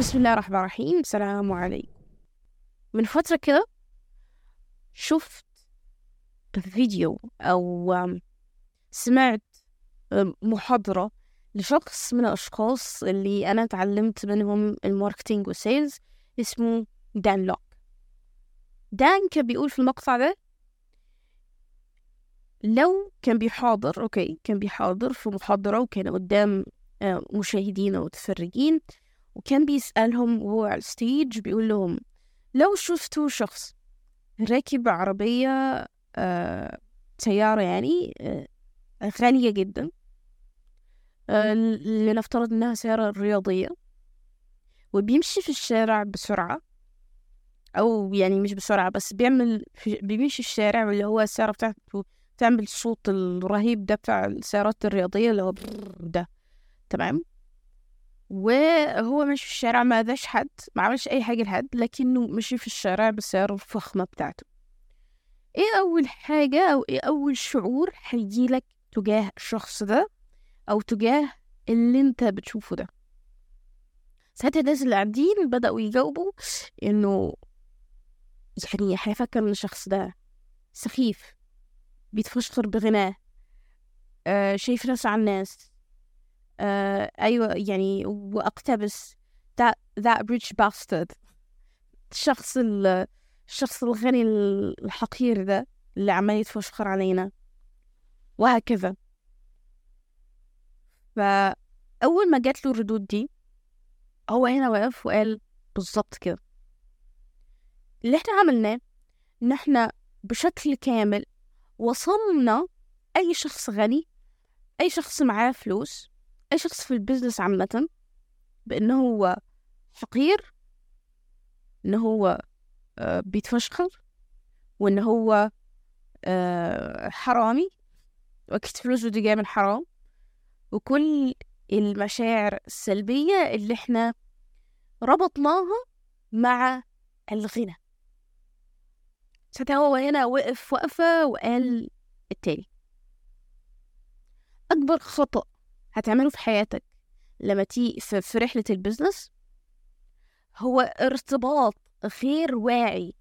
بسم الله الرحمن الرحيم. السلام عليكم. من فترة كده شفت فيديو أو سمعت محاضرة لشخص من الأشخاص اللي أنا تعلمت منهم ال marketing وال sales اسمه دان لوك. دان كان بيقول في المقطع ده لو كان بيحاضر okay كان بيحاضر في محاضرة وكان قدام آه، مشاهدين أو متفرجين وكان بيسألهم وهو على الستيج بيقول لهم لو شفتوا شخص راكب عربية آه سيارة يعني آه غالية جدا آه لنفترض إنها سيارة رياضية وبيمشي في الشارع بسرعة أو يعني مش بسرعة بس بيعمل في بيمشي في الشارع واللي هو السيارة بتاعته تعمل الصوت الرهيب ده بتاع السيارات الرياضية اللي هو ده تمام؟ وهو ماشي في الشارع ما أذاش حد ما عملش أي حاجة لحد لكنه مشي في الشارع بالسياره الفخمة بتاعته. إيه أول حاجة أو إيه أول شعور هيجيلك تجاه الشخص ده أو تجاه اللي أنت بتشوفه ده؟ ساعتها الناس اللي قاعدين بدأوا يجاوبوا إنه يعني هيفكر إن الشخص ده سخيف بيتفشخر بغناه آه شايف نفسه على الناس. أيوة يعني وأقتبس that that rich bastard. الشخص ال- الشخص الغني الحقير ده اللي عمال يتفشخر علينا. وهكذا. فأول ما جات له الردود دي هو هنا وقف وقال بالظبط كده. اللي إحنا عملناه إن إحنا بشكل كامل وصلنا أي شخص غني أي شخص معاه فلوس أي شخص في البيزنس عامة بانه هو فقير إن هو آه، بيتفشخر وإن هو آه، حرامي وأكيد فلوسه دي جاية من حرام وكل المشاعر السلبية اللي إحنا ربطناها مع الغنى. ساعتها هو هنا وقف وقفة وقال التالي أكبر خطأ هتعمله في حياتك. لما تيجي في, رحلة ال business هو ارتباط غير واعي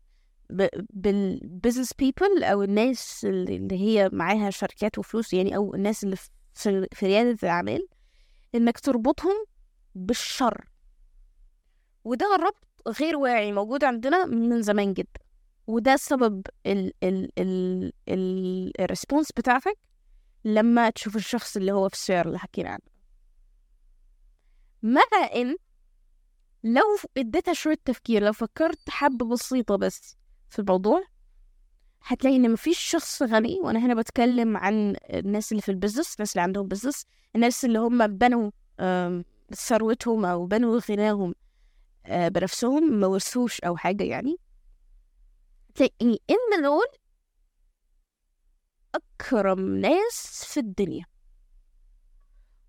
ب- بال business people أو الناس اللي هي معاها شركات وفلوس يعني أو الناس اللي في ريادة الأعمال إنك تربطهم بالشر. وده ربط غير واعي موجود عندنا من زمان جدا. وده سبب ال ال ال ال الريسبونس بتاعتك لما تشوف الشخص اللي هو في السيارة اللي حكينا عنه. مع إن لو إديتها شوية تفكير لو فكرت حبة بسيطة بس في الموضوع هتلاقي إن مفيش شخص غني وأنا هنا بتكلم عن الناس اللي في ال business الناس اللي عندهم business الناس اللي هم بنوا ثروتهم أو بنوا غناهم آه، بنفسهم ما ورثوش أو حاجة يعني. تلاقي إن دول أكرم ناس في الدنيا.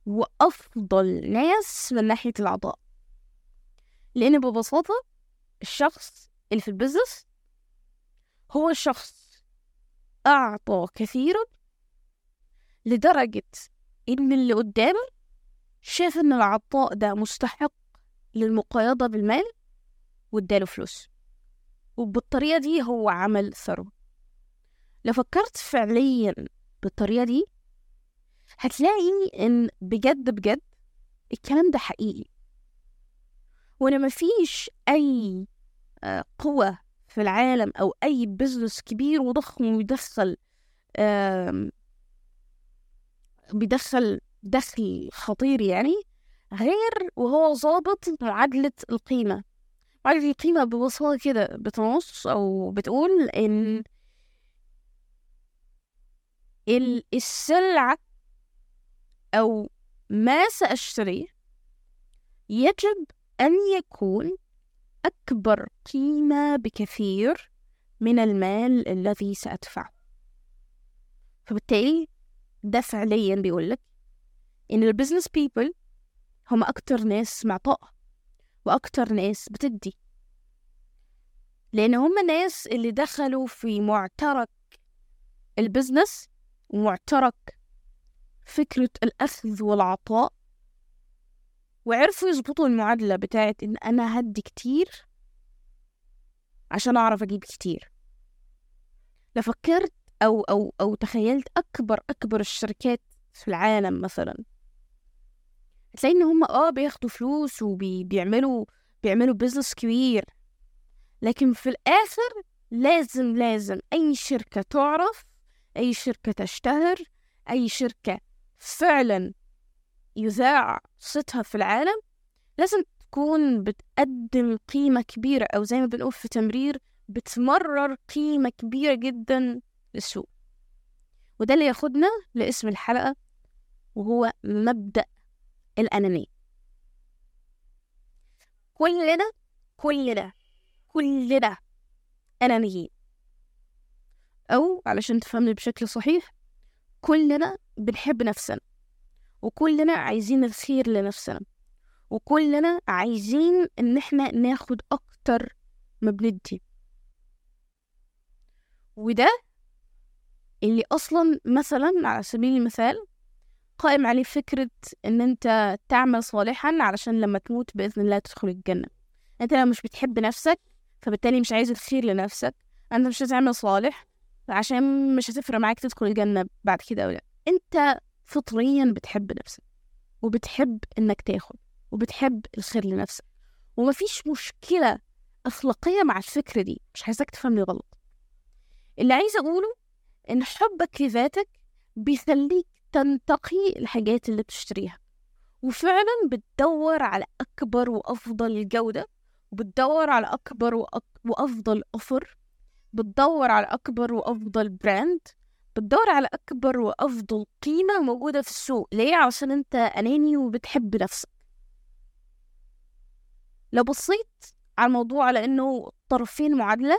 وأفضل ناس من ناحية العطاء. لأن ببساطة الشخص اللي في البزنس هو شخص أعطى كثيرا لدرجة إن اللي قدامه شاف إن العطاء ده مستحق للمقايضة بالمال واداله فلوس. وبالطريقة دي هو عمل ثروة. لو فكرت فعليا بالطريقة دي هتلاقي إن بجد بجد الكلام ده حقيقي. وإن مفيش أي آه، قوة في العالم أو أي بزنس كبير وضخم ويدخل بيدخل دخل خطير يعني غير وهو ظابط معادلة القيمة. معادلة القيمة ببساطة كده بتنص أو بتقول إن السلعة أو ما سأشتريه يجب أن يكون أكبر قيمة بكثير من المال الذي سأدفعه. فبالتالي ده فعليا بيقولك إن ال business people هم أكتر ناس معطاء وأكتر ناس بتدي. لأن هم الناس اللي دخلوا في معترك ال business ومعترك فكرة الأخذ والعطاء وعرفوا يظبطوا المعادلة بتاعت إن أنا هدي كتير عشان أعرف أجيب كتير. لفكرت أو أو أو تخيلت أكبر أكبر الشركات في العالم مثلا. هتلاقي إن هم آه بياخدوا فلوس وبيعملوا بيعملوا business كبير لكن في الآخر لازم لازم أي شركة تعرف أي شركة تشتهر أي شركة فعلا يذاع صوتها في العالم لازم تكون بتقدم قيمة كبيرة أو زي ما بنقول في تمرير بتمرر قيمة كبيرة جدا للسوق. وده اللي ياخدنا لاسم الحلقة وهو مبدأ الأنانية. كلنا كلنا كلنا أنانيين. أو علشان تفهمني بشكل صحيح كلنا بنحب نفسنا وكلنا عايزين الخير لنفسنا وكلنا عايزين إن إحنا ناخد أكتر ما بندي. وده اللي أصلا مثلا على سبيل المثال قائم عليه فكرة إن أنت تعمل صالحا علشان لما تموت بإذن الله تدخل الجنة. أنت لو مش بتحب نفسك فبالتالي مش عايز الخير لنفسك أنت مش هتعمل صالح عشان مش هتفرق معاك تدخل الجنة بعد كده أو لأ أنت فطريا بتحب نفسك وبتحب إنك تاخد وبتحب الخير لنفسك ومفيش مشكلة أخلاقية مع الفكرة دي مش عايزاك تفهمني غلط اللي عايزة أقوله إن حبك لذاتك بيخليك تنتقي الحاجات اللي بتشتريها وفعلا بتدور على أكبر وأفضل جودة وبتدور على أكبر. وأفضل أوفر بتدور على أكبر وأفضل براند بتدور على أكبر وأفضل قيمة موجودة في السوق. ليه؟ عشان أنت أناني وبتحب نفسك. لو بصيت على الموضوع على إنه طرفين معادلة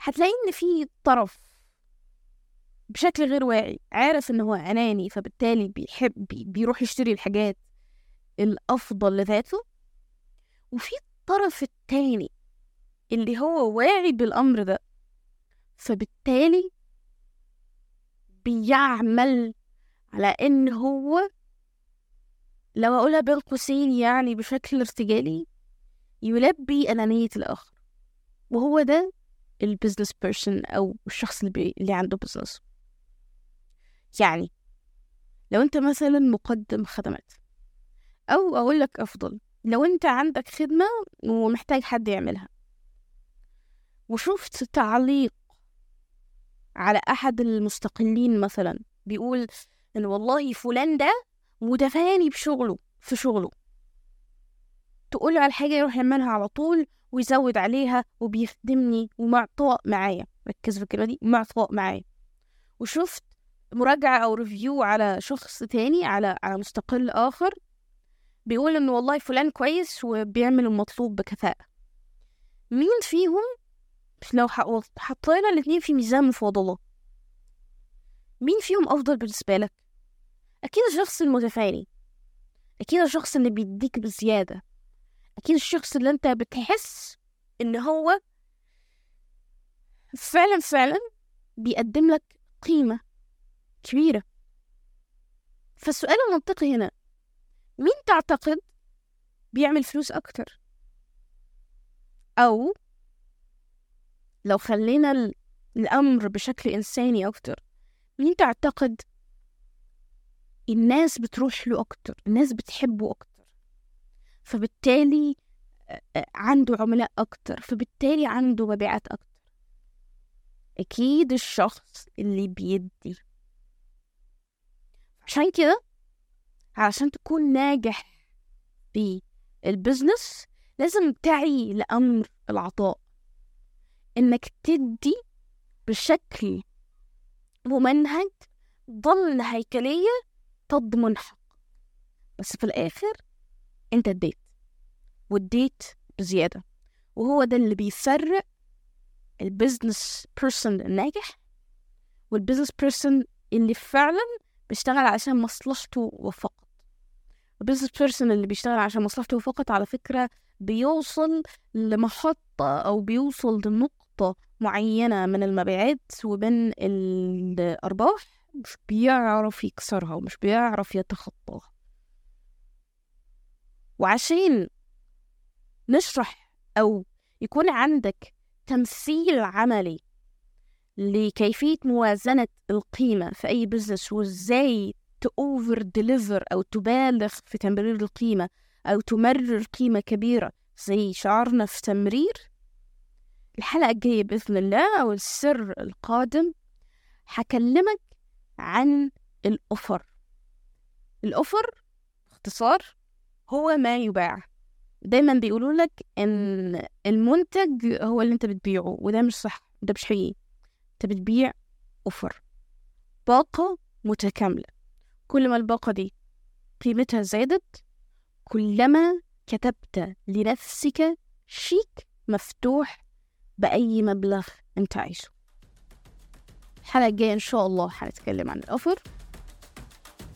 هتلاقي إن في طرف بشكل غير واعي. عارف إن هو أناني فبالتالي بيحب بيروح يشتري الحاجات الأفضل لذاته. وفي الطرف التاني اللي هو واعي بالأمر ده. فبالتالي بيعمل على إن هو لو أقولها بين قوسين يعني بشكل ارتجالي يلبي أنانية الآخر. وهو ده ال business person أو الشخص اللي, بي... اللي عنده business يعني لو أنت مثلا مقدم خدمات أو أقول لك أفضل لو أنت عندك خدمة ومحتاج حد يعملها وشفت تعليق على أحد المستقلين مثلا بيقول إن والله فلان ده متفاني بشغله في شغله. تقول على الحاجة يروح يعملها على طول ويزود عليها وبيخدمني ومعطاء معايا. ركز في الكلمة دي معطاء معايا. وشفت مراجعة أو ريفيو على شخص تاني على على مستقل آخر بيقول إنه والله فلان كويس وبيعمل المطلوب بكفاءة. مين فيهم لو حطينا الاتنين في ميزان مفاضلة مين فيهم أفضل بالنسبة لك؟ أكيد الشخص المتفاني. أكيد الشخص اللي بيديك بزيادة. أكيد الشخص اللي أنت بتحس إن هو فعلا فعلا بيقدم لك قيمة كبيرة. فالسؤال المنطقي هنا مين تعتقد بيعمل فلوس أكتر؟ أو لو خلينا الأمر بشكل إنساني أكتر مين تعتقد الناس بتروح له أكتر الناس بتحبه أكتر؟ فبالتالي عنده عملاء أكتر فبالتالي عنده مبيعات أكتر. أكيد الشخص اللي بيدي. عشان كده علشان تكون ناجح في ال business لازم تعي لأمر العطاء. إنك تدي بشكل ممنهج ضمن هيكلية تضمن حق. بس في الآخر أنت اديت واديت بزيادة. وهو ده اللي بيفرق ال business person الناجح وال business person اللي فعلا بيشتغل عشان مصلحته وفقط ال business person اللي بيشتغل عشان مصلحته. فقط على فكرة بيوصل لمحطة أو بيوصل لنقطة معينة من المبيعات وبين الأرباح مش بيعرف يكسرها ومش بيعرف يتخطاها. وعشان نشرح أو يكون عندك تمثيل عملي لكيفية موازنة القيمة في أي business وإزاي ت over deliver أو تبالغ في تمرير القيمة أو تمرر قيمة كبيرة زي شعارنا في تمرير؟ الحلقة الجاية بإذن الله أو السر القادم حكلمك عن ال offer. ال offer باختصار هو ما يباع. دايما بيقولوا لك إن المنتج هو اللي أنت بتبيعه وده مش صح ده مش حقيقي. أنت بتبيع أوفر. باقة متكاملة. كل ما الباقة دي قيمتها زادت كلما كتبت لنفسك شيك مفتوح بأي مبلغ أنت عايزه. الحلقة الجاية إن شاء الله هنتكلم عن الأوفر.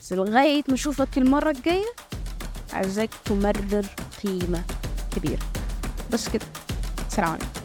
بس لغاية ما أشوفك المرة الجاية عايزاك تمرر قيمة كبيرة. بس كده. سلام عليكم.